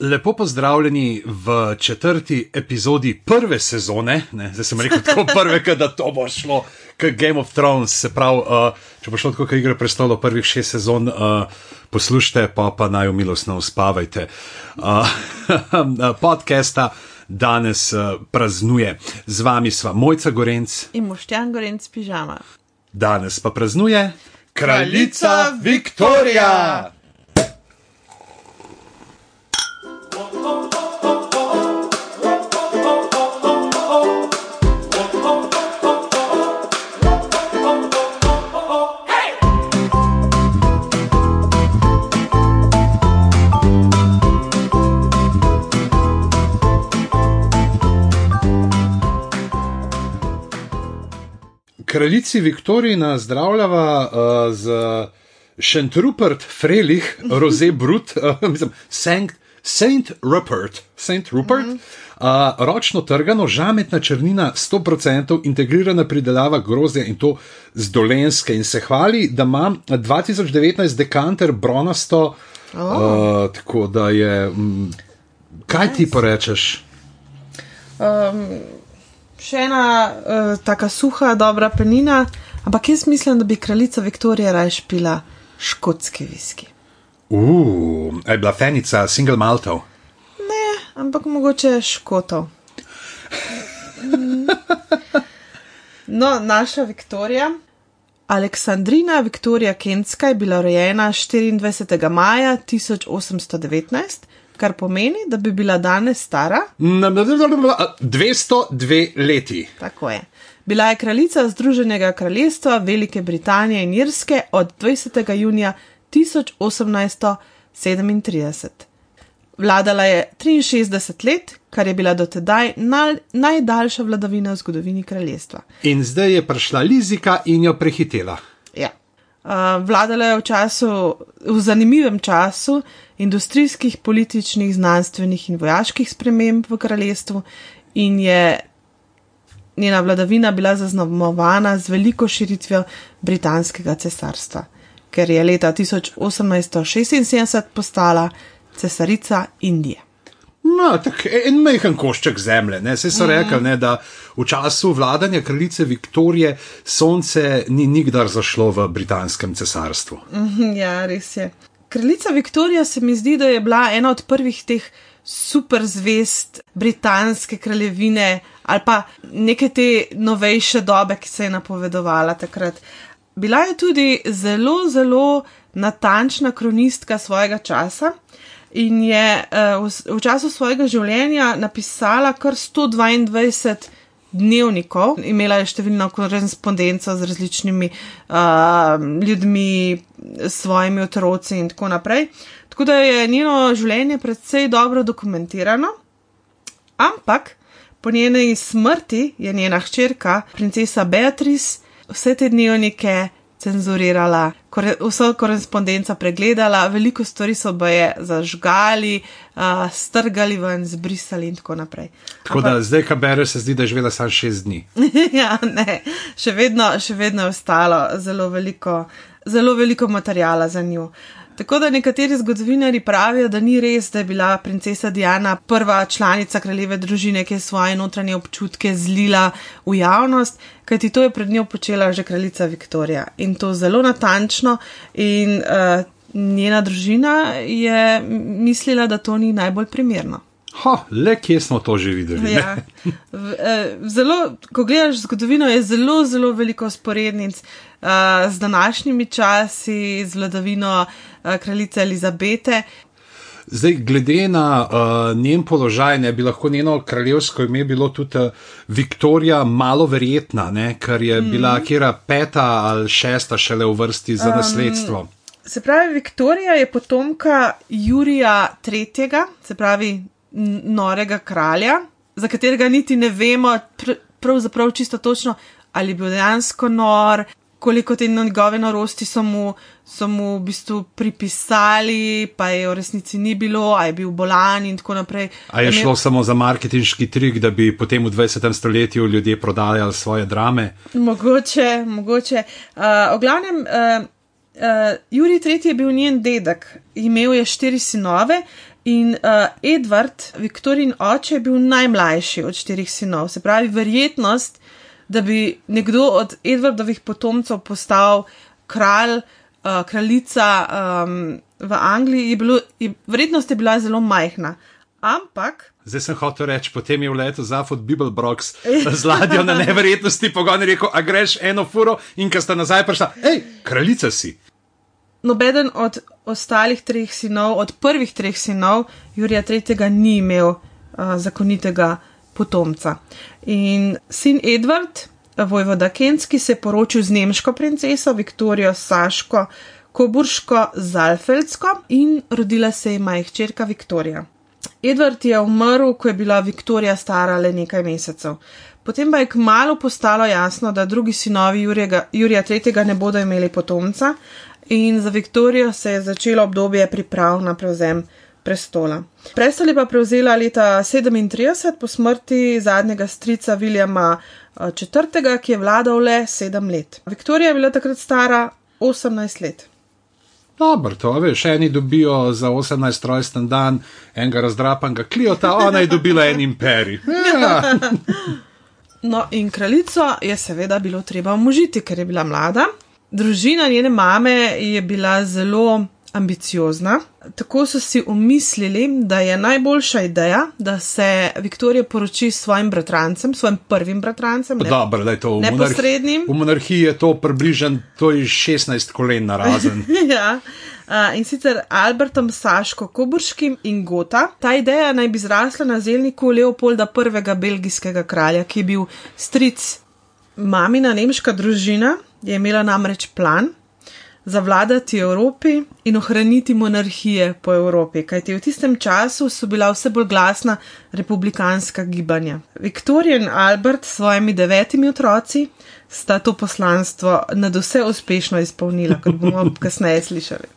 Lepo pozdravljeni v četrti epizodi prve sezone. Ne, zdaj sem rekel tako prve, da to bo šlo kot Game of Thrones. Se pravi, uh, če bo šlo tako, kot igre prestolo prvih šest sezon, uh, poslušajte, pa pa naj umilostno uspavajte. Uh, podcasta danes uh, praznuje. Z vami sva Mojca Gorenc in Moštjan Gorenc pižama. Danes pa praznuje kraljica Viktorija. Kraljici Viktoriji nazdravljava uh, z Šentrupert, Frelih, Rose Brut, uh, mislim, Saint, Saint Rupert, Saint Rupert. Mm -hmm. Uh, ročno trgano, žametna črnina, 100% integrirana pridelava grozdja in to z dolenske. In se hvali, da ima 2019 dekanter bronasto. Oh. Uh, tako da je. M, kaj nice. ti porečeš? Um, še ena uh, tako suha, dobra penina, ampak jaz mislim, da bi kraljica Viktorija raje pila škotski viski. Uf, uh, je bila fenica single maltov? Ne, ampak mogoče škotov. No, naša Viktorija. Aleksandrina Viktorija Kenska je bila rojena 24. maja 1819 kar pomeni, da bi bila danes stara 202 leti. Tako je. Bila je kraljica Združenega kraljestva Velike Britanije in Irske od 20. junija 1837. Vladala je 63 let, kar je bila dotedaj naj, najdaljša vladavina v zgodovini kraljestva. In zdaj je prišla Lizika in jo prehitela. Ja. Vladala je v času, v zanimivem času, industrijskih, političnih, znanstvenih in vojaških sprememb v kraljestvu, in je njena vladavina bila zaznamovana z veliko širitvijo britanskega cesarstva, ker je leta 1876 postala cesarica Indije. No, tako en majhen košček zemlje. Vse so mm. rekli, ne, da v času vladanja kraljice Viktorije sonce ni nikdar zašlo v britanskem cesarstvu. Ja, res je kraljica Viktorija se mi zdi, da je bila ena od prvih teh super zvest britanske kraljevine ali pa neke te novejše dobe, ki se je napovedovala takrat. Bila je tudi zelo, zelo natančna kronistka svojega časa in je uh, v, v času svojega življenja napisala kar 122 dnevnikov, imela je številno korespondenco z različnimi uh, ljudmi, svojimi otroci in tako naprej. Tako da je njeno življenje precej dobro dokumentirano, ampak po njeni smrti je njena hčerka, princesa Beatrice, vse te dnevnike cenzurirala, kore, vso korespondenco pregledala, veliko stvari so boje zažgali, uh, strgali ven, zbrisali in tako naprej. Tako Ampak, da zdaj, kaj bereš, se zdi, da je živela samo šest dni. ja, ne, še vedno, še vedno je ostalo zelo veliko, zelo veliko materijala za njo. Tako da nekateri zgodovinari pravijo, da ni res, da je bila princesa Diana prva članica kraljeve družine, ki je svoje notranje občutke zlila v javnost, kajti to je pred njo počela že kraljica Viktorija in to zelo natančno. In uh, njena družina je mislila, da to ni najbolj primerno. Ha, le kje smo to že videli? Ja. Eh, zelo, ko gledaš zgodovino, je zelo, zelo veliko sporednic z današnjimi časi, z vladavino uh, kraljice Elizabete. Zdaj, glede na uh, njen položaj, ne bi lahko njeno kraljevsko ime bilo tudi uh, Viktorija, malo verjetna, ne? ker je mm. bila kera peta ali šesta šele v vrsti za nasledstvo. Um, se pravi, Viktorija je potomka Jurija III., se pravi norega kralja, za katerega niti ne vemo, pr pravzaprav čisto točno, ali je bil dejansko nor, koliko te njegove norosti so mu, so mu v bistvu pripisali, pa je v resnici ni bilo, a je bil bolan in tako naprej. A je šlo samo za marketinški trik, da bi potem v 20. stoletju ljudje prodajali svoje drame? Mogoče, mogoče. Uh, o glavnem, uh, uh, Juri III. je bil njen dedek, imel je štiri sinove In uh, Edward, Viktorin oče, je bil najmlajši od štirih sinov. Se pravi, verjetnost, da bi nekdo od Edwardovih potomcev postal kralj, uh, kraljica um, v Angliji, je bilo, je, verjetnost je bila zelo majhna. Ampak. Zdaj sem hotel reči, potem je v letu Zafod Bibelbrox z ladjo na neverjetnosti pogon rekel, a greš eno furo in ko sta nazaj prišla, hej, kraljica si. Nobeden od ostalih treh sinov, od prvih treh sinov, Jurija III. ni imel uh, zakonitega potomca. In sin Edward, vojvoda Kenski, se je poročil z nemško princeso Viktorijo Saško, Koburško Zalfeldsko in rodila se je majhčerka Viktorija. Edward je umrl, ko je bila Viktorija stara le nekaj mesecev. Potem pa je kmalo postalo jasno, da drugi sinovi Jurija, Jurija III. ne bodo imeli potomca, in za Viktorijo se je začelo obdobje priprav na prevzem prestola. Prestol je pa prevzela leta 37 po smrti zadnjega strica Viljama IV., ki je vladal le sedem let. Viktorija je bila takrat stara 18 let. Dobro, to veš, eni dobijo za 18 rojsten dan enega razdrapanega kliota, ona je dobila en imperij. Ja. No, in kraljico je seveda bilo treba omožiti, ker je bila mlada. Družina njene mame je bila zelo ambiciozna. Tako so si umislili, da je najboljša ideja, da se Viktorija poroči s svojim bratrancem, svojim prvim bratrancem. Ne, Dobro, da je to v neposrednim. monarhiji. V monarhiji je to približno, to je 16 kolen na razen. ja. Uh, in sicer Albertom Saško Koburškim in Gota. Ta ideja naj bi zrasla na zelniku Leopolda I. belgijskega kralja, ki je bil stric. Mamina nemška družina je imela namreč plan zavladati Evropi in ohraniti monarhije po Evropi, kajti v tistem času so bila vse bolj glasna republikanska gibanja. Viktorija in Albert s svojimi devetimi otroci sta to poslanstvo nad vse uspešno izpolnila, kot bomo kasneje slišali.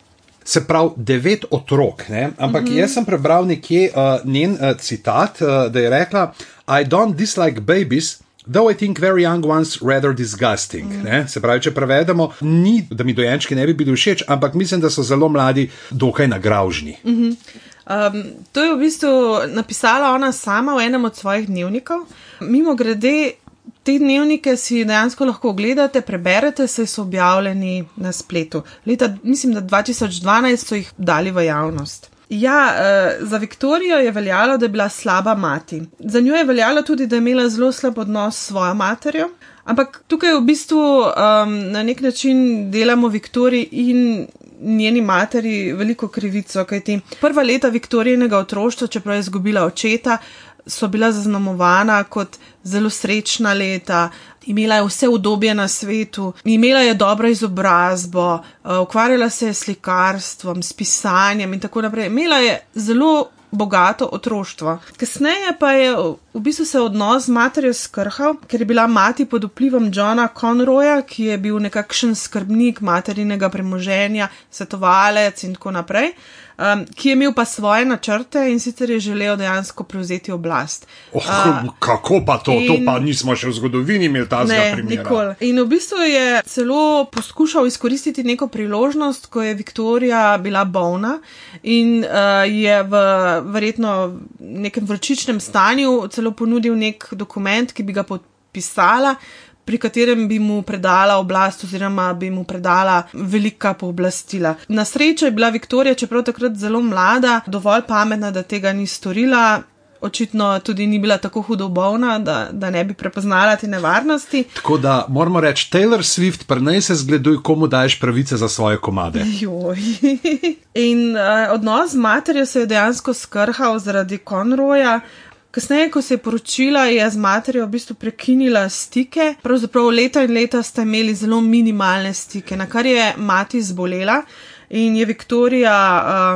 Se pravi, devet otrok, ne? ampak mm -hmm. jaz sem prebral nekje uh, njen uh, citat, uh, da je rekla: I don't dislike babies. Though I think very young ones rather disgusting. Mm. Se pravi, če prevedemo, ni, da mi dojenčki ne bi bili všeč, ampak mislim, da so zelo mladi, dokaj nagravžni. Mm -hmm. um, to je v bistvu napisala ona sama v enem od svojih dnevnikov. Mimo grede, te dnevnike si dejansko lahko ogledate, preberete, saj so objavljeni na spletu. Leta, mislim, da 2012 so jih dali v javnost. Ja, uh, za Viktorijo je veljalo, da je bila slaba mati. Za njo je veljalo tudi, da je imela zelo slab odnos s svojo materjo. Ampak tukaj v bistvu um, na nek način delamo Viktoriji in njeni materi veliko krivico, kajti prva leta Viktorijnega otroštva, čeprav je izgubila očeta, so bila zaznamovana kot zelo srečna leta, imela je vse udobje na svetu, imela je dobro izobrazbo, eh, ukvarjala se je s slikarstvom, s pisanjem in tako naprej. Imela je zelo bogato otroštvo. Kasneje pa je v bistvu se odnos z materjo skrhal, ker je bila mati pod vplivom Johna Conroya, ki je bil nekakšen skrbnik materinega premoženja, svetovalec in tako naprej um, ki je imel pa svoje načrte in sicer je želel dejansko prevzeti oblast. Oh, uh, kako pa to? In, to pa nismo še v zgodovini imeli ta zgodovina. Nikoli. In v bistvu je celo poskušal izkoristiti neko priložnost, ko je Viktorija bila bolna in uh, je v verjetno nekem vročičnem stanju celo ponudil nek dokument, ki bi ga podpisala pri katerem bi mu predala oblast oziroma bi mu predala velika pooblastila. Na srečo je bila Viktorija, čeprav takrat zelo mlada, dovolj pametna, da tega ni storila. Očitno tudi ni bila tako hudo bolna, da, da ne bi prepoznala te nevarnosti. Tako da moramo reči, Taylor Swift, prnej se zgleduj, komu daješ pravice za svoje komade. In uh, odnos z materjo se je dejansko skrhal zaradi Conroya. Kasneje, ko se je poročila, je z materjo v bistvu prekinila stike. Pravzaprav leta in leta sta imeli zelo minimalne stike, na kar je mati zbolela in je Viktorija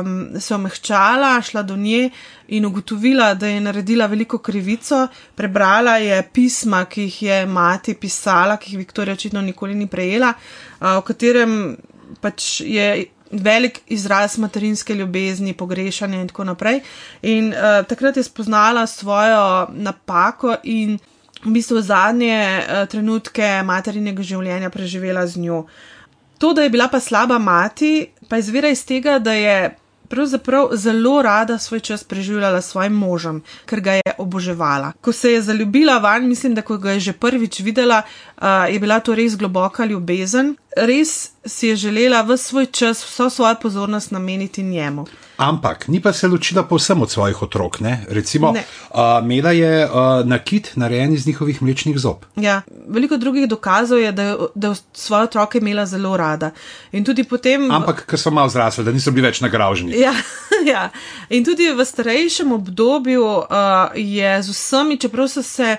um, se omehčala, šla do nje in ugotovila, da je naredila veliko krivico. Prebrala je pisma, ki jih je mati pisala, ki jih Viktorija očitno nikoli ni prejela, uh, v katerem pač je velik izraz materinske ljubezni, pogrešanja in tako naprej. In uh, takrat je spoznala svojo napako in v bistvu zadnje uh, trenutke materinega življenja preživela z njo. To, da je bila pa slaba mati, pa izvira iz tega, da je pravzaprav zelo rada svoj čas preživljala s svojim možem, ker ga je oboževala. Ko se je zaljubila van, mislim, da ko ga je že prvič videla, uh, je bila to res globoka ljubezen. Res si je želela v svoj čas vso svojo pozornost nameniti njemu. Ampak ni pa se ločila povsem od svojih otrok. Ne? Recimo, Ne. uh, Mela je uh, nakit narejen iz njihovih mlečnih zob. Ja, veliko drugih dokazov je, da da je svoje otroke imela zelo rada. In tudi potem. Ampak, ker so malo zrasli, da niso bili več nagraženi. Ja, ja. In tudi v starejšem obdobju uh, je z vsemi, čeprav so se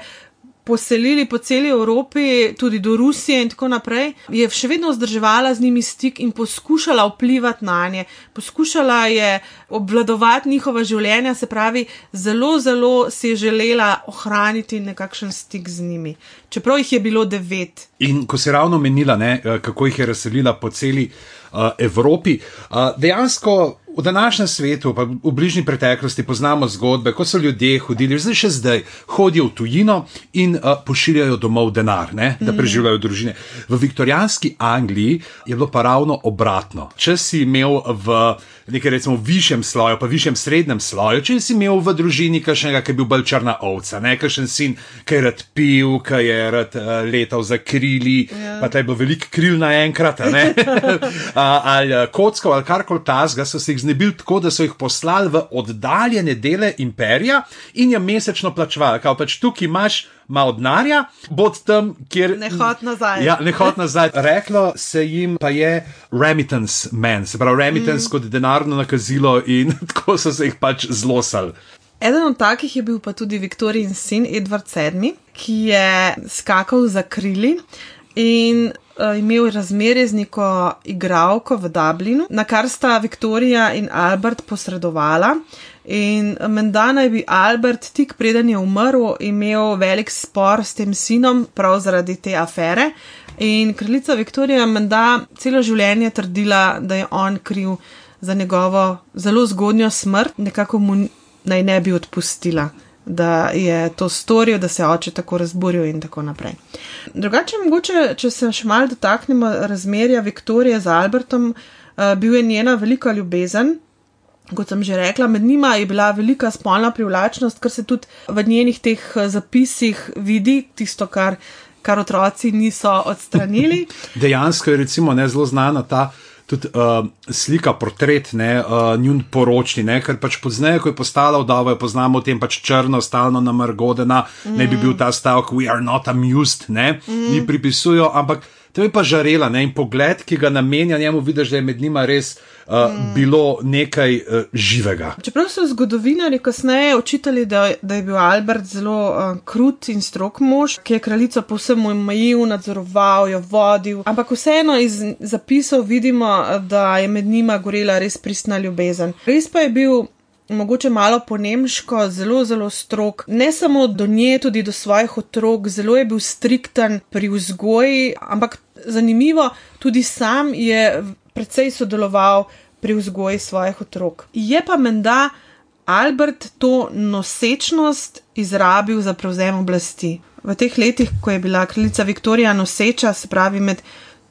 poselili po celi Evropi, tudi do Rusije in tako naprej, je še vedno vzdrževala z njimi stik in poskušala vplivati na nje, poskušala je obvladovati njihova življenja, se pravi, zelo, zelo si je želela ohraniti nekakšen stik z njimi. Čeprav jih je bilo devet. In ko si ravno menila, ne, eh, kako jih je razselila po celi uh, Evropi, uh, dejansko v današnjem svetu, pa v bližnji preteklosti, poznamo zgodbe, ko so ljudje hodili, zdaj še zdaj, hodijo v tujino in uh, pošiljajo domov denar, ne, da preživljajo družine. V viktorijanski Angliji je bilo pa ravno obratno. Če si imel v nekaj recimo višjem sloju, pa višjem srednjem sloju, če si imel v družini kakšnega, ki je bil bolj črna ovca, ne kakšen sin, ki je rad pil, ki je rad uh, letal za krili, ja. pa ta je bilo veliko kril naenkrat, ne? A, ali eh, kockov ali karkoli tasga, so se jih znebili tako, da so jih poslali v oddaljene dele imperija in je mesečno plačevali. Kao pač tukaj imaš malo denarja, bod tam, kjer. Ne hod nazaj. Ja, ne hod nazaj. Reklo se jim pa je remittance man, se pravi remittance mm. kot denarno nakazilo in tako so se jih pač zlosali. Eden od takih je bil pa tudi Viktorijin sin Edward VII, ki je skakal za krili in uh, imel razmerje z neko igralko v Dublinu, na kar sta Viktorija in Albert posredovala. In menda naj bi Albert tik preden je umrl, imel velik spor s tem sinom, prav zaradi te afere. In kraljica Viktorija menda celo življenje trdila, da je on kriv za njegovo zelo zgodnjo smrt, nekako mu naj ne bi odpustila, da je to storil, da se je oče tako razburil in tako naprej. Drugače, mogoče, če se še malo dotaknemo razmerja Viktorije z Albertom, uh, bil je njena velika ljubezen. Kot sem že rekla, med njima je bila velika spolna privlačnost, kar se tudi v njenih teh eh, zapisih vidi, tisto, kar, kar otroci niso odstranili. Dejansko je recimo ne zelo znana ta. Tudi uh, slika, portret, ne, uh, njun poročni, ne, ker pač pozneje, ko je postala vdova, poznamo v tem pač črno, stalno namrgodena, mm. ne bi bil ta stavek, we are not amused, ne, mm. ni pripisujo, ampak to je pa žarela, ne, in pogled, ki ga namenja njemu, vidiš, da je med njima res uh, mm. bilo nekaj uh, živega. Čeprav so zgodovinari kasneje očitali, da, da je bil Albert zelo uh, krut in strok mož, ki je kraljico povsem omejil, nadzoroval, jo vodil, ampak vseeno iz zapisov vidimo, da je med njima gorela res pristna ljubezen. Res pa je bil mogoče malo po nemško, zelo, zelo strok, ne samo do nje, tudi do svojih otrok, zelo je bil strikten pri vzgoji, ampak zanimivo, tudi sam je precej sodeloval pri vzgoji svojih otrok. Je pa menda Albert to nosečnost izrabil za prevzem oblasti. V teh letih, ko je bila kraljica Viktorija noseča, se pravi med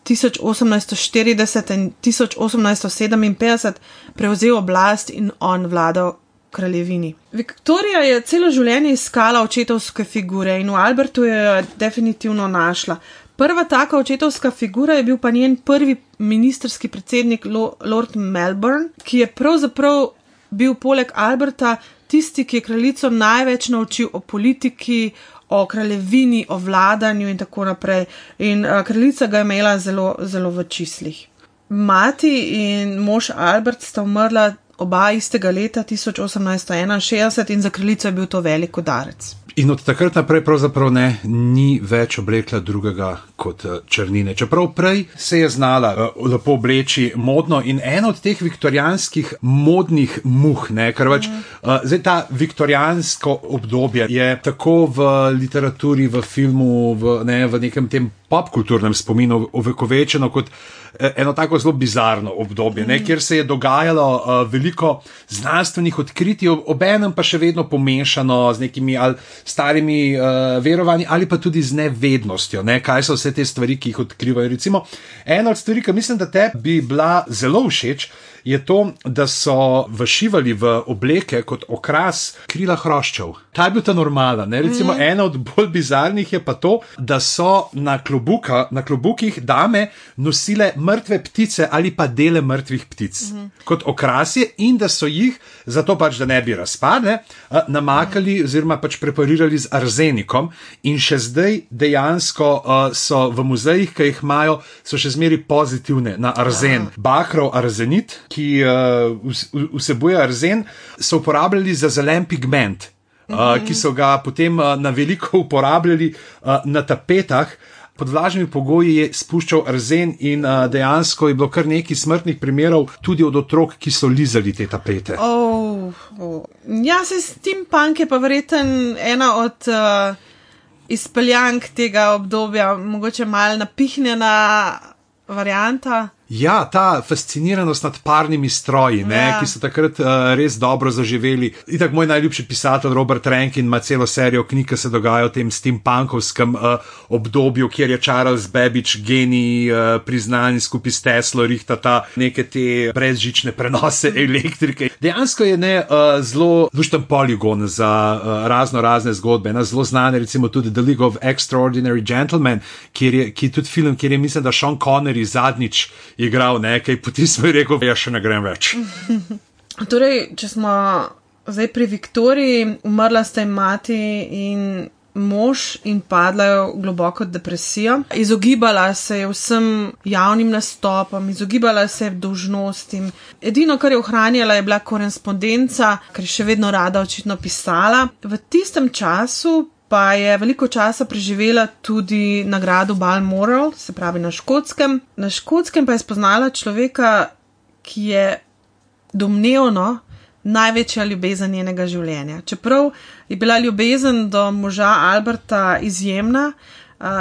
1840 in 1857, prevzel oblast in on vladal kraljevini. Viktorija je celo življenje iskala očetovske figure in v Albertu je jo definitivno našla. Prva taka očetovska figura je bil pa njen prvi ministerski predsednik Lord Melbourne, ki je pravzaprav bil poleg Alberta tisti, ki je kraljico največ naučil o politiki, o kraljevini, o vladanju in tako naprej. In uh, kraljica ga je imela zelo, zelo v čislih. Mati in mož Albert sta umrla oba istega leta 1861 in za kraljico je bil to velik udarec. In od takrat naprej pravzaprav ne, ni več oblekla drugega kot uh, črnine. Čeprav prej se je znala uh, lepo obleči modno in eno od teh viktorijanskih modnih muh, ne, ker več uh, zdaj ta viktorijansko obdobje je tako v literaturi, v filmu, v, ne, v nekem tem popkulturnem spominu ovekovečeno kot eno tako zelo bizarno obdobje, ne, kjer se je dogajalo uh, veliko znanstvenih odkritij, obenem pa še vedno pomešano z nekimi ali starimi uh, verovanji ali pa tudi z nevednostjo, ne, kaj so vse te stvari, ki jih odkrivajo. Recimo, ena od stvari, ki mislim, da te bi bila zelo všeč, je to, da so všivali v obleke kot okras krila hroščev. Ta je bil ta normalen. Recimo, mm. ena od bolj bizarnih je pa to, da so na, klobuka, na klobukih dame nosile mrtve ptice ali pa dele mrtvih ptic mm. kot okrasje, in da so jih, zato pač, da ne bi razpadle, namakali mm. oziroma pač preparirali z arzenikom. In še zdaj dejansko uh, so v muzejih, ki jih imajo, so še zmeri pozitivne na arzen. Ja. Bahrov arzenit, ki uh, vsebuje arzen, so uporabljali za zelen pigment. Uh, ki so ga potem uh, na veliko uporabljali uh, na tapetah, pod vlažnimi pogoji je spuščal arzen, in uh, dejansko je bilo kar nekaj smrtnih primerov, tudi od otrok, ki so lizali te tapete. Oh, oh. Ja, se s tem punk je pa verjeten ena od. Uh izpeljank tega obdobja, mogoče malo napihnjena varianta. Ja, ta fasciniranost nad parnimi stroji, ne, ja. ki so takrat uh, res dobro zaživeli. In tako moj najljubši pisatelj Robert Rankin ima celo serijo knjig, ki se dogajajo v tem steampunkovskem uh, obdobju, kjer je Charles Babbage genij uh, priznan skupaj s Teslo, rihta ta neke te brezžične prenose elektrike. Dejansko je ne uh, zelo lušten poligon za uh, razno razne zgodbe. Na zelo znane, recimo tudi The League of Extraordinary Gentlemen, ki je, ki je tudi film, kjer je mislim, da Sean Connery zadnjič igral nekaj, potem smo rekel, ja še ne grem več. torej, če smo zdaj pri Viktoriji, umrla sta jim mati in mož in padla v globoko depresijo. Izogibala se je vsem javnim nastopom, izogibala se je dolžnostim. Edino, kar je ohranjala, je bila korespondenca, ker je še vedno rada očitno pisala. V tistem času pa je veliko časa preživela tudi nagrado Balmoral, se pravi na škotskem. Na škotskem pa je spoznala človeka, ki je domnevno največja ljubezen njenega življenja. Čeprav je bila ljubezen do moža Alberta izjemna,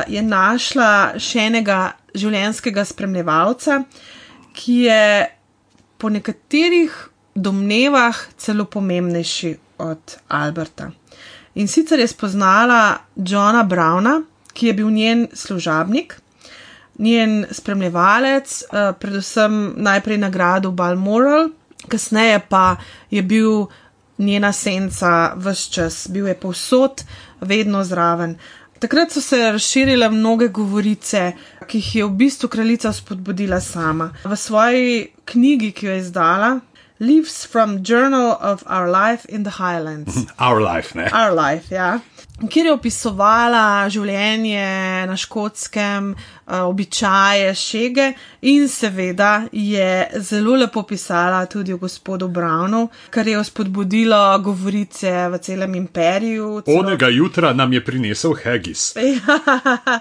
je našla še enega življenjskega spremljevalca, ki je po nekaterih domnevah celo pomembnejši od Alberta. In sicer je spoznala Johna Browna, ki je bil njen služabnik, njen spremljevalec, uh, predvsem najprej nagrado Balmoral, kasneje pa je bil njena senca vse čas, bil je povsod, vedno zraven. Takrat so se razširile mnoge govorice, ki jih je v bistvu kraljica spodbudila sama. V svoji knjigi, ki jo je izdala, Leaves from Journal of Our Life in the Highlands. Our life, ne? Our life, ja. Kjer je opisovala življenje na škotskem, eh, običaje, šege in seveda je zelo lepo pisala tudi o gospodu Brownu, kar je spodbudilo govorice v celem imperiju. Onega jutra nam je prinesel Haggis. Ja,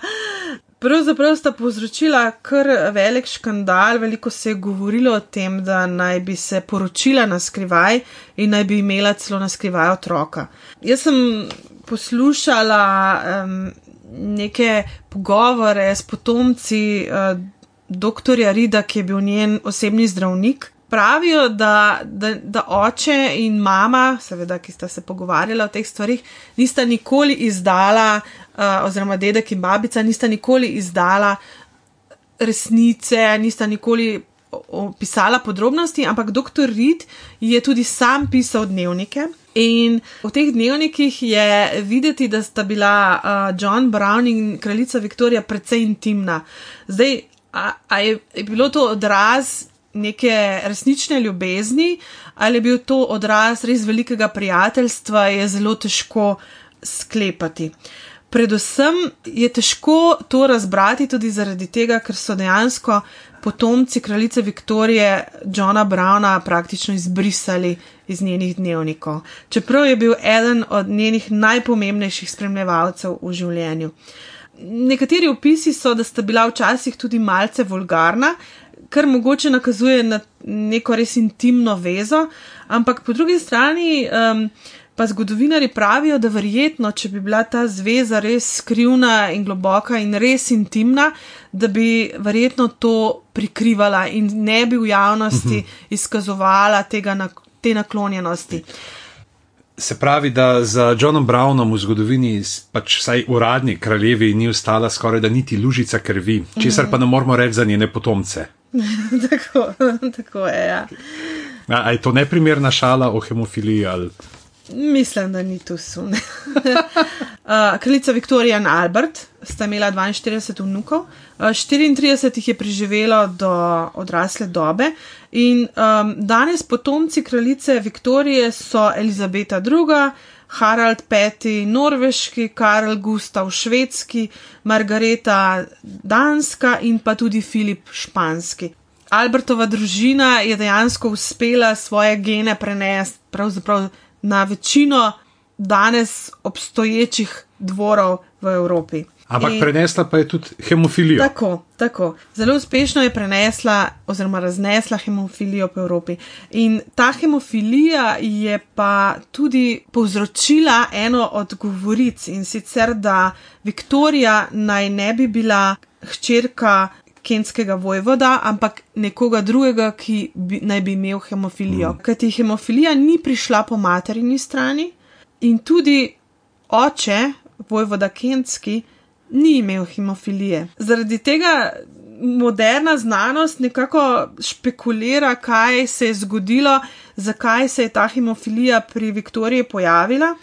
Pravzaprav sta povzročila kar velik škandal, veliko se je govorilo o tem, da naj bi se poročila na skrivaj in naj bi imela celo na skrivaj otroka. Jaz sem poslušala um, neke pogovore s potomci uh, dr. Rida, ki je bil njen osebni zdravnik. Pravijo, da, da, da oče in mama, seveda, ki sta se pogovarjala o teh stvarih, nista nikoli izdala uh, oziroma dedek in babica nista nikoli izdala resnice, nista nikoli opisala podrobnosti, ampak dr. Reed je tudi sam pisal dnevnike. In v teh dnevnikih je videti, da sta bila uh, John Brown in kraljica Viktorija precej intimna. Zdaj, a, a je, je bilo to odraz neke resnične ljubezni ali je bil to odraz res velikega prijateljstva, je zelo težko sklepati. Uh, predvsem je težko to razbrati tudi zaradi tega, ker so dejansko potomci kraljice Viktorije Johna Browna praktično izbrisali iz njenih dnevnikov, čeprav je bil eden od njenih najpomembnejših spremljevalcev v življenju. Nekateri opisi so, da sta bila včasih tudi malce vulgarna, kar mogoče nakazuje na neko res intimno vezo, ampak po drugi strani um, Pa zgodovinari pravijo, da verjetno, če bi bila ta zveza res skrivna in globoka in res intimna, da bi verjetno to prikrivala in ne bi v javnosti mhm. izkazovala tega, te naklonjenosti. Se pravi, da za Johnom Brownom v zgodovini, pač vsaj uradni kraljevi, ni ostala skoraj da niti lužica krvi, česar pa ne moramo reči za njene potomce. tako, tako je. Ja. A, a je to neprimerna šala o hemofiliji? Ali? Mislim, da ni tu sun. uh, kraljica Viktorija in Albert sta imela 42 vnukov, uh, 34 jih je preživelo do odrasle dobe. In um, danes potomci kraljice Viktorije so Elizabeta II., Harald V. Norveški, Karl Gustav Švedski, Margareta Danska in pa tudi Filip Španski. Albertova družina je dejansko uspela svoje gene prenesti pravzaprav na večino danes obstoječih dvorov v Evropi. Ampak in, prenesla pa je tudi hemofilijo. Tako, tako. Zelo uspešno je prenesla oziroma raznesla hemofilijo po Evropi. In ta hemofilija je pa tudi povzročila eno od govoric in sicer, da Viktorija naj ne bi bila hčerka kenskega vojvoda, ampak nekoga drugega, ki bi, naj bi imel hemofilijo. Mm. Ker ti hemofilija ni prišla po materini strani in tudi oče, vojvoda kenski, ni imel hemofilije. Zaradi tega moderna znanost nekako špekulira, kaj se je zgodilo, zakaj se je ta hemofilija pri Viktoriji pojavila.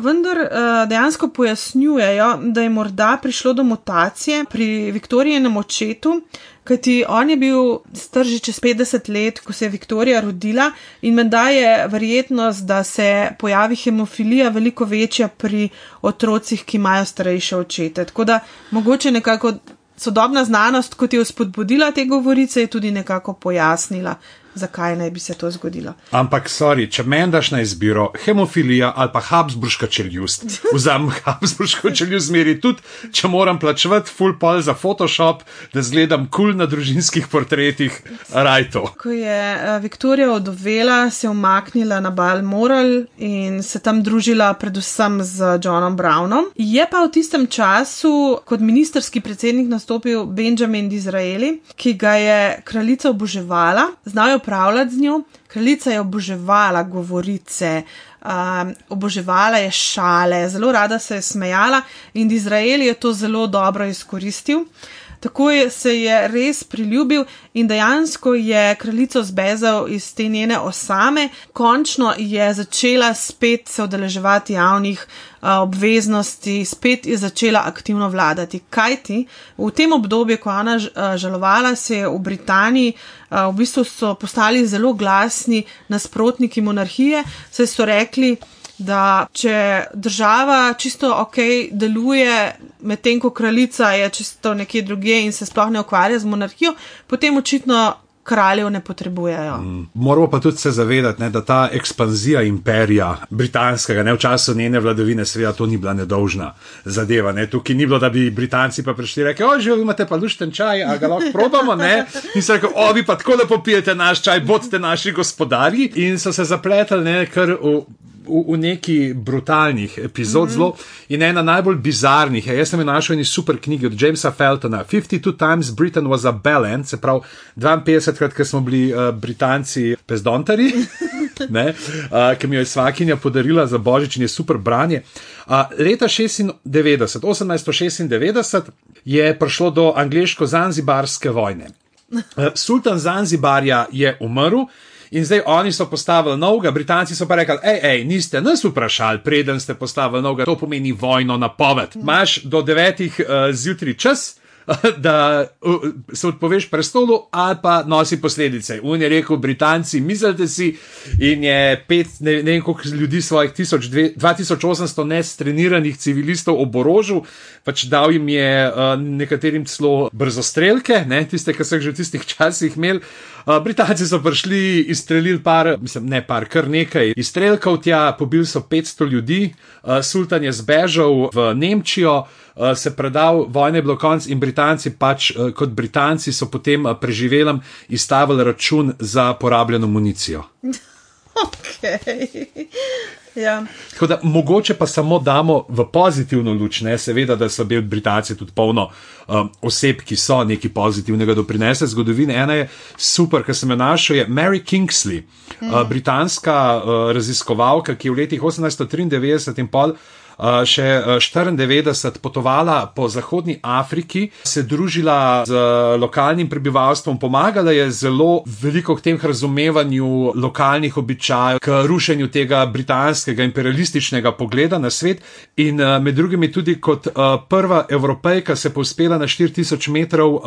Vendar uh, dejansko pojasnjujejo, da je morda prišlo do mutacije pri Viktorijenem očetu, kajti on je bil star že čez 50 let, ko se je Viktorija rodila in menda je verjetnost, da se pojavi hemofilija veliko večja pri otrocih, ki imajo starejše očete. Tako da mogoče nekako sodobna znanost, kot je vzpodbudila te govorice, je tudi nekako pojasnila, zakaj naj bi se to zgodilo. Ampak, sorry, če meni daš na izbiro hemofilija ali pa Habsburška čeljust, vzamem Habsburško čeljust, zmeri tudi, če moram plačevati full pol za Photoshop, da zgledam kul cool na družinskih portretih, rajto. Ko je uh, Viktorija odovela, se je umaknila na Balmoral in se tam družila predvsem z Johnom Brownom. Je pa v tistem času kot ministerski predsednik nastopil Benjamin Disraeli, ki ga je kraljica oboževala, znajo upravljati z njo. Kraljica je oboževala govorice, um, oboževala je šale, zelo rada se je smejala in Izrael je to zelo dobro izkoristil. Tako je, se je res priljubil in dejansko je kraljico zbezal iz te njene osame, končno je začela spet se odeleževati javnih uh, obveznosti, spet je začela aktivno vladati. Kaj ti v tem obdobju, ko je ona uh, žalovala, se je v Britaniji, uh, v bistvu postali zelo glasni nasprotniki monarhije, se so rekli, da če država čisto ok deluje, medtem ko kraljica je čisto nekje drugje in se sploh ne ukvarja z monarhijo, potem očitno. Kraljev ne potrebujejo. Mm. Moramo pa tudi se zavedati, ne, da ta ekspanzija imperija britanskega, ne v času njene vladavine, seveda to ni bila nedolžna zadeva. Ne. Tukaj ni bilo, da bi Britanci pa prišli in rekli: O, že imate pa lušten čaj, a ga lahko probamo. Ne. In so rekli: O, vi pa tako lepo pijete naš čaj, bodite naši gospodarji. In so se zapletali, ne, kar v v, v neki brutalnih epizod mm -hmm. zelo in ena najbolj bizarnih. Jaz sem našel eni super knjigi od Jamesa Feltona, 52 Times Britain was a Bellend, se pravi 52 krat, ker smo bili uh, Britanci pezdontari. Ne, uh, ki mi jo je svakinja podarila za božič in je super branje. Uh, leta 96, 1896 je prišlo do angliško-zanzibarske vojne. Uh, sultan Zanzibarja je umrl, In zdaj oni so postavili novega, Britanci so pa rekli: hej, hej, niste nas vprašali, preden ste postavili novega, to pomeni vojno napoved. Imáš do devetih uh, zjutraj čas. Da se odpoveš prestolu, ali pa nosi posledice. Un je rekel, Britanci, mislite si, in je pet, ne, ne vem, koliko ljudi, svojih 2800 nestreniranih civilistov oborožil, pač dal jim je uh, nekaterim celo brzostrelke, ne, tiste, ki so jih že v tistih časih imeli. Britanci so prišli, izstrelili par, mislim, ne par, kar nekaj izstrelkov tja, pobili so 500 ljudi, sultan je zbežal v Nemčijo, se predal, vojne je bilo konc in Britanci pač kot Britanci so potem uh, preživelem izstavili račun za porabljeno municijo. Okay. Ja. Da, mogoče pa samo damo v pozitivno luč, ne seveda, da so bili Britanci tudi polno um, oseb, ki so nekaj pozitivnega doprinesli zgodovini. Ena je super, kar sem jo našel, je Mary Kingsley, mm. uh, britanska uh, raziskovalka, ki je v letih 1893 in pol še uh, 94 potovala po zahodni Afriki, se družila z uh, lokalnim prebivalstvom, pomagala je zelo veliko k tem razumevanju lokalnih običajev, k rušenju tega britanskega imperialističnega pogleda na svet in med drugimi tudi kot prva evropejka se povzpela na 4000 metrov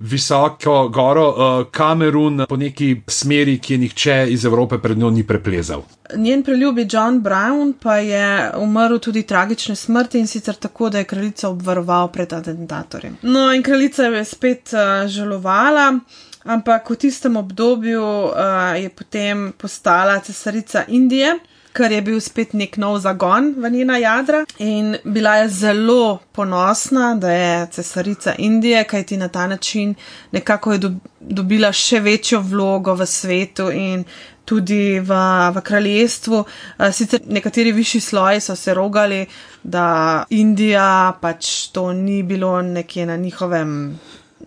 visoko goro Kamerun po neki smeri, ki je nihče iz Evrope pred njo ni preplezal. Njen preljubi John Brown pa je umrl tudi tragične smrti in sicer tako, da je kraljica obvaroval pred atentatorjem. No, in kraljica je spet uh, žalovala, ampak v tistem obdobju uh, je potem postala cesarica Indije. Ker je bil spet nek nov zagon v njena jadra, in bila je zelo ponosna, da je cesarica Indije, kajti na ta način nekako je dobila še večjo vlogo v svetu in tudi v, v kraljestvu. Eh, sicer nekateri višji sloji so se rogali, da Indija pač to ni bilo nekje na njihovem,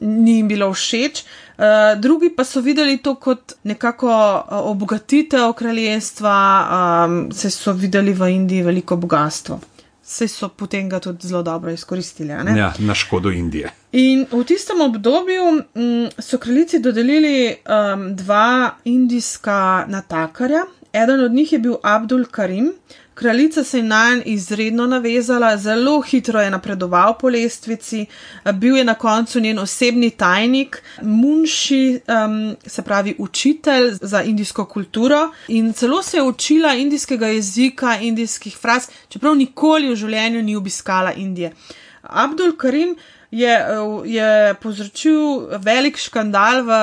ni jim bilo všeč. Uh, drugi pa so videli to kot nekako uh, obogatitev kraljestva, um, se so videli v Indiji veliko bogatstvo se so potem ga tudi zelo dobro izkoristili. Ja, na škodo Indije. In v tistem obdobju m, mm, so kraljici dodelili um, dva indijska natakarja. Eden od njih je bil Abdul Karim, Kraljica se je na njen izredno navezala, zelo hitro je napredoval po lestvici, bil je na koncu njen osebni tajnik, munši, um, se pravi učitelj za indijsko kulturo in celo se je učila indijskega jezika, indijskih fraz, čeprav nikoli v življenju ni obiskala Indije. Abdul Karim je, je povzročil velik škandal v,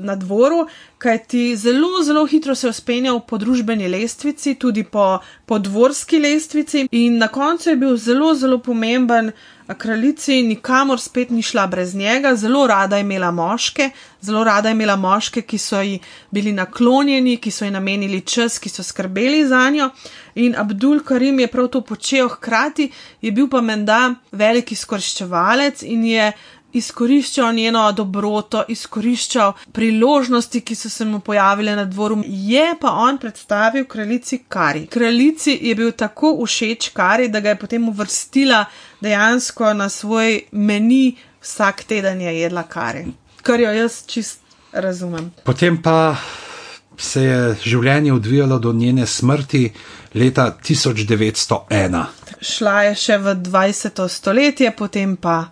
na dvoru, kajti zelo, zelo hitro se je uspenjal po družbeni lestvici, tudi po, po dvorski lestvici, in na koncu je bil zelo, zelo pomemben kraljici nikamor spet ni šla brez njega, zelo rada je imela moške, zelo rada je imela moške, ki so ji bili naklonjeni, ki so ji namenili čas, ki so skrbeli za njo. In Abdul Karim je prav to počel, hkrati je bil pa menda veliki skorščevalec in je izkoriščal njeno dobroto, izkoriščal priložnosti, ki so se mu pojavile na dvoru. Je pa on predstavil kraljici Kari. Kraljici je bil tako všeč Kari, da ga je potem uvrstila dejansko na svoj meni, vsak teden je jedla Kari. Kar jo jaz čist razumem. Potem pa se je življenje odvijalo do njene smrti leta 1901. Šla je še v 20. stoletje, potem pa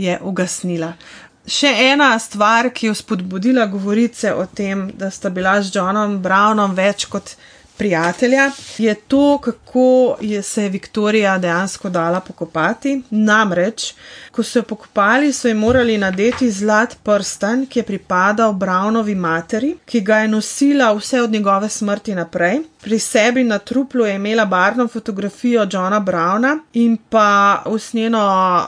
je ugasnila. Še ena stvar, ki je spodbudila govorice o tem, da sta bila z Johnom Brownom več kot prijatelja, je to, kako je se Viktorija dejansko dala pokopati. Namreč, ko so jo pokopali, so ji morali nadeti zlat prsten, ki je pripadal Brownovi materi, ki ga je nosila vse od njegove smrti naprej. Pri sebi na truplu je imela barvno fotografijo Johna Browna in pa usnjeno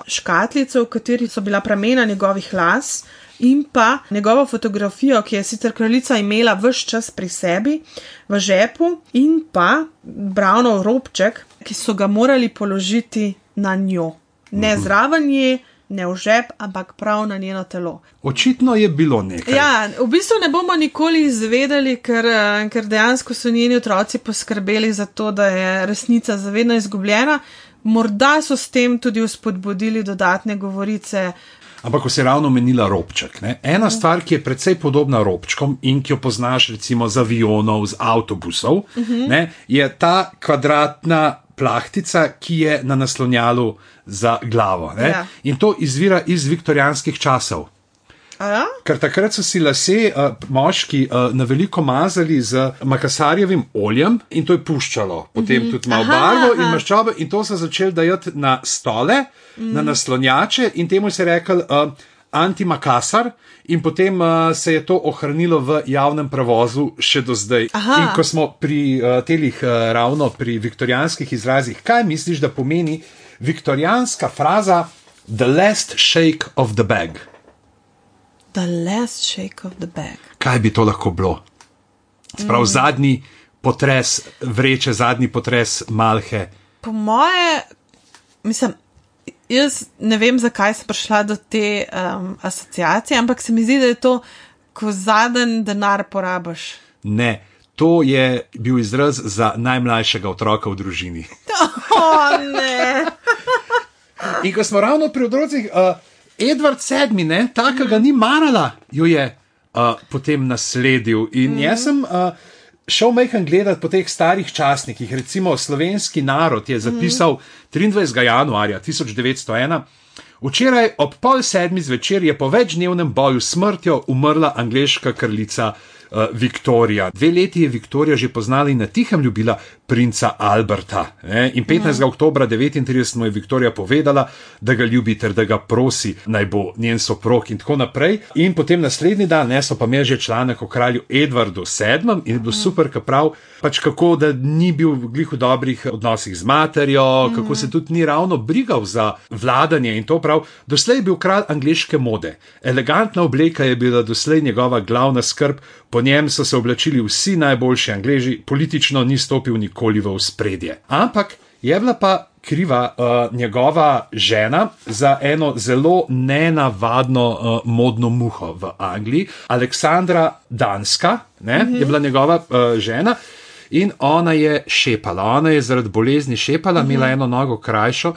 škatlico, v kateri so bila pramena njegovih las in pa njegovo fotografijo, ki je sicer kraljica imela vse čas pri sebi, v žepu, in pa Brownov robček, ki so ga morali položiti na njo. Ne mhm. zraven je. Ne v žep, ampak prav na njeno telo. Očitno je bilo nekaj. Ja, v bistvu ne bomo nikoli izvedeli, ker, eh, ker dejansko so njeni otroci poskrbeli za to, da je resnica zavedno izgubljena. Morda so s tem tudi vzpodbudili dodatne govorice Ampak, ko si ravno menila robček, ne? ena stvar, ki je precej podobna robčkom in ki jo poznaš recimo z avionov, z avtobusov, uh -huh. ne, je ta kvadratna plahtica, ki je na naslonjalu za glavo. Ja. In to izvira iz viktorijanskih časov. Ja? Ker takrat so si lase uh, moški uh, na veliko mazali z makasarjevim oljem in to je puščalo, potem mm -hmm. tudi malo barvo in maščobe, in to so začeli dajati na stole, mm. na naslonjače in temu se je rekel uh, antimakasar, in potem uh, se je to ohranilo v javnem prevozu še do zdaj. Aha. In ko smo pri uh, telih uh, ravno pri viktorijanskih izrazih, kaj misliš, da pomeni viktorijanska fraza The last shake of the bag? The last shake of the bag. Kaj bi to lahko bilo? Sprav mm. zadnji potres vreče, zadnji potres malhe. Po moje, mislim, jaz ne vem, zakaj sem prišla do te um, asociacije, ampak se mi zdi, da je to, ko zadnji denar porabiš. Ne, To je bil izraz za najmlajšega otroka v družini. O, ne. In ko smo ravno pri otrocih, uh, Edward VII, ne, takega ni marala, jo je uh, potem nasledil. In jaz sem uh, šel mehen gledati po teh starih časnikih, recimo Slovenski narod je zapisal 23. januarja 1901. Včeraj ob pol sedmi zvečer je po večdnevnem boju s smrtjo umrla angliška kraljica uh, Viktorija. Dve leti je Viktorija že poznala in na tihem ljubila princa Alberta. Ne? In 15. Ja. oktober 1939 mu je Viktorija povedala, da ga ljubi ter da ga prosi, naj bo njen soprog in tako naprej. In potem naslednji dan ne, so pa imeli že članek o kralju Edvardu VII in je bilo super, ka prav, pač kako da ni bil glih v dobrih odnosih z materjo, mm. kako se tudi ni ravno brigal za vladanje in to prav. Doslej je bil kralj angliške mode. Elegantna obleka je bila doslej njegova glavna skrb, po njem so se oblačili vsi najboljši angliži, politično ni stopil nikoli v spredje. Ampak je bila pa kriva uh, njegova žena za eno zelo nenavadno uh, modno muho v Angliji, Aleksandra Danska, ne, mm -hmm. je bila njegova uh, žena. In ona je šepala, ona je zaradi bolezni šepala, mm -hmm. imela eno nogo krajšo,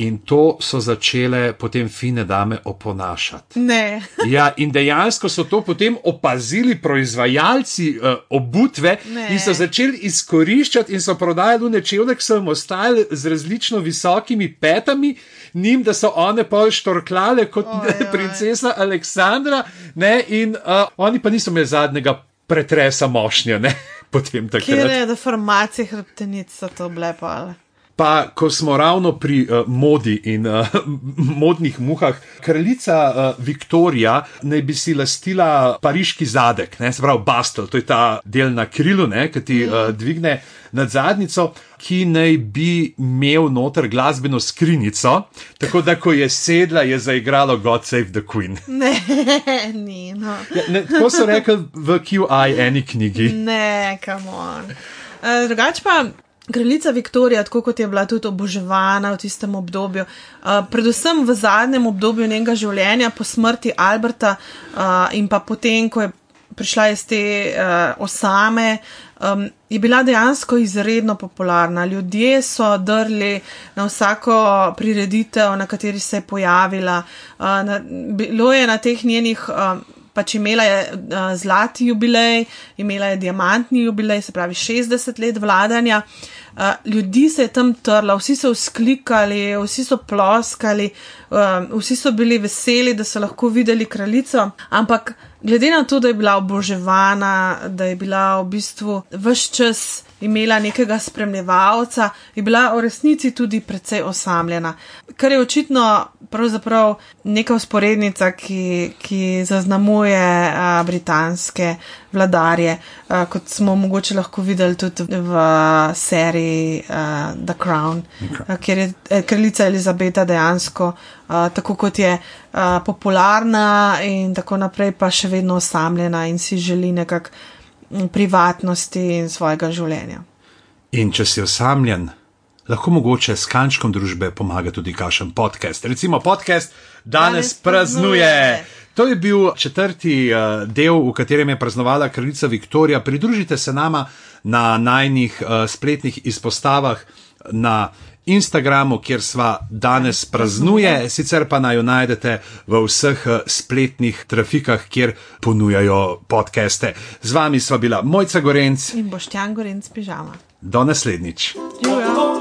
in to so začele potem fine dame oponašati. Ne. ja, in dejansko so to potem opazili proizvajalci uh, obutve Ne. in so začeli izkoriščati in so prodajali nečevne, ki so jim ostali z različno visokimi petami, njim, da so one pol štorklale kot Oj, oj, princesa Aleksandra, ne, in uh, oni pa niso imeli zadnjega pretresa mošnja, ne, potem takrat. je deformacije hrbtenic so to blepale. Pa, ko smo ravno pri uh, modi in uh, modnih muhah, kraljica uh, Viktorija naj bi si lastila pariški zadek, ne, se pravi bastel, to je ta del na krilu, ne, ki ti uh, dvigne nad zadnico, ki naj bi imel noter glasbeno skrinjico, tako da ko je sedla, je zaigralo God Save the Queen. Ne, ni. No. Ja, ne, tako so rekli v QI eni knjigi. Ne, kamon. Uh, drugač pa. Kraljica Viktorija, tako kot je bila tudi oboževana v tistem obdobju, uh, predvsem v zadnjem obdobju njenega življenja, po smrti Alberta uh, in pa potem, ko je prišla iz te uh, osame, um, je bila dejansko izredno popularna. Ljudje so drli na vsako prireditev, na kateri se je pojavila. Uh, na, bilo je na teh njenih. Uh, Pač imela je uh, zlati jubilej, imela je diamantni jubilej, se pravi 60 let vladanja. Uh, ljudi se je tam trlo, vsi so vzklikali, vsi so ploskali, uh, vsi so bili veseli, da so lahko videli kraljico. Ampak glede na to, da je bila oboževana, da je bila v bistvu vse čas imela nekega spremljevalca, je bila v resnici tudi precej osamljena. Kar je očitno pravzaprav neka usporednica, ki, ki zaznamuje a, britanske vladarje, a, kot smo mogoče lahko videli tudi v seriji a, The Crown, a, kjer je eh, kraljica Elizabeta dejansko a, tako kot je a, popularna in tako naprej, pa še vedno osamljena in si želi nekak m, privatnosti in svojega življenja. In če si osamljen, lahko mogoče s kančkom družbe pomaga tudi kakšen podcast. Recimo podcast Danes, Danes praznuje. praznuje. To je bil četrti uh, del, v katerem je praznovala kraljica Viktorija. Pridružite se nama na najnih uh, spletnih izpostavah na Instagramu, kjer sva danes praznuje, sicer pa naj jo najdete v vseh uh, spletnih trafikah, kjer ponujajo podcaste. Z vami sva bila Mojca Gorenc, In boš Tjangorin s pižama. do naslednjič. Živijo.